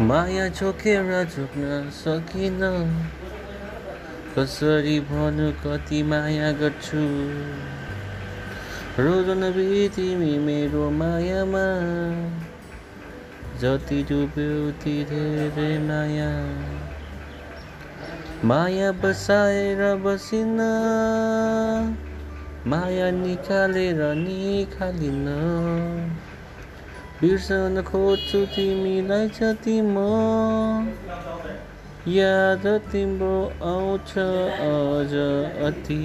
माया झोकेर झोक्न सकिन। कसरी भनु कति माया गर्छु। रोजन तिमी मेरो मायामा। जति डुब्यो उति धेरै माया। माया बसाएर बसिन। माया निकालेर निकालिन बिर्सन खोज्छु तिमीलाई जति म याद तिम्रो आउँछ अझ अति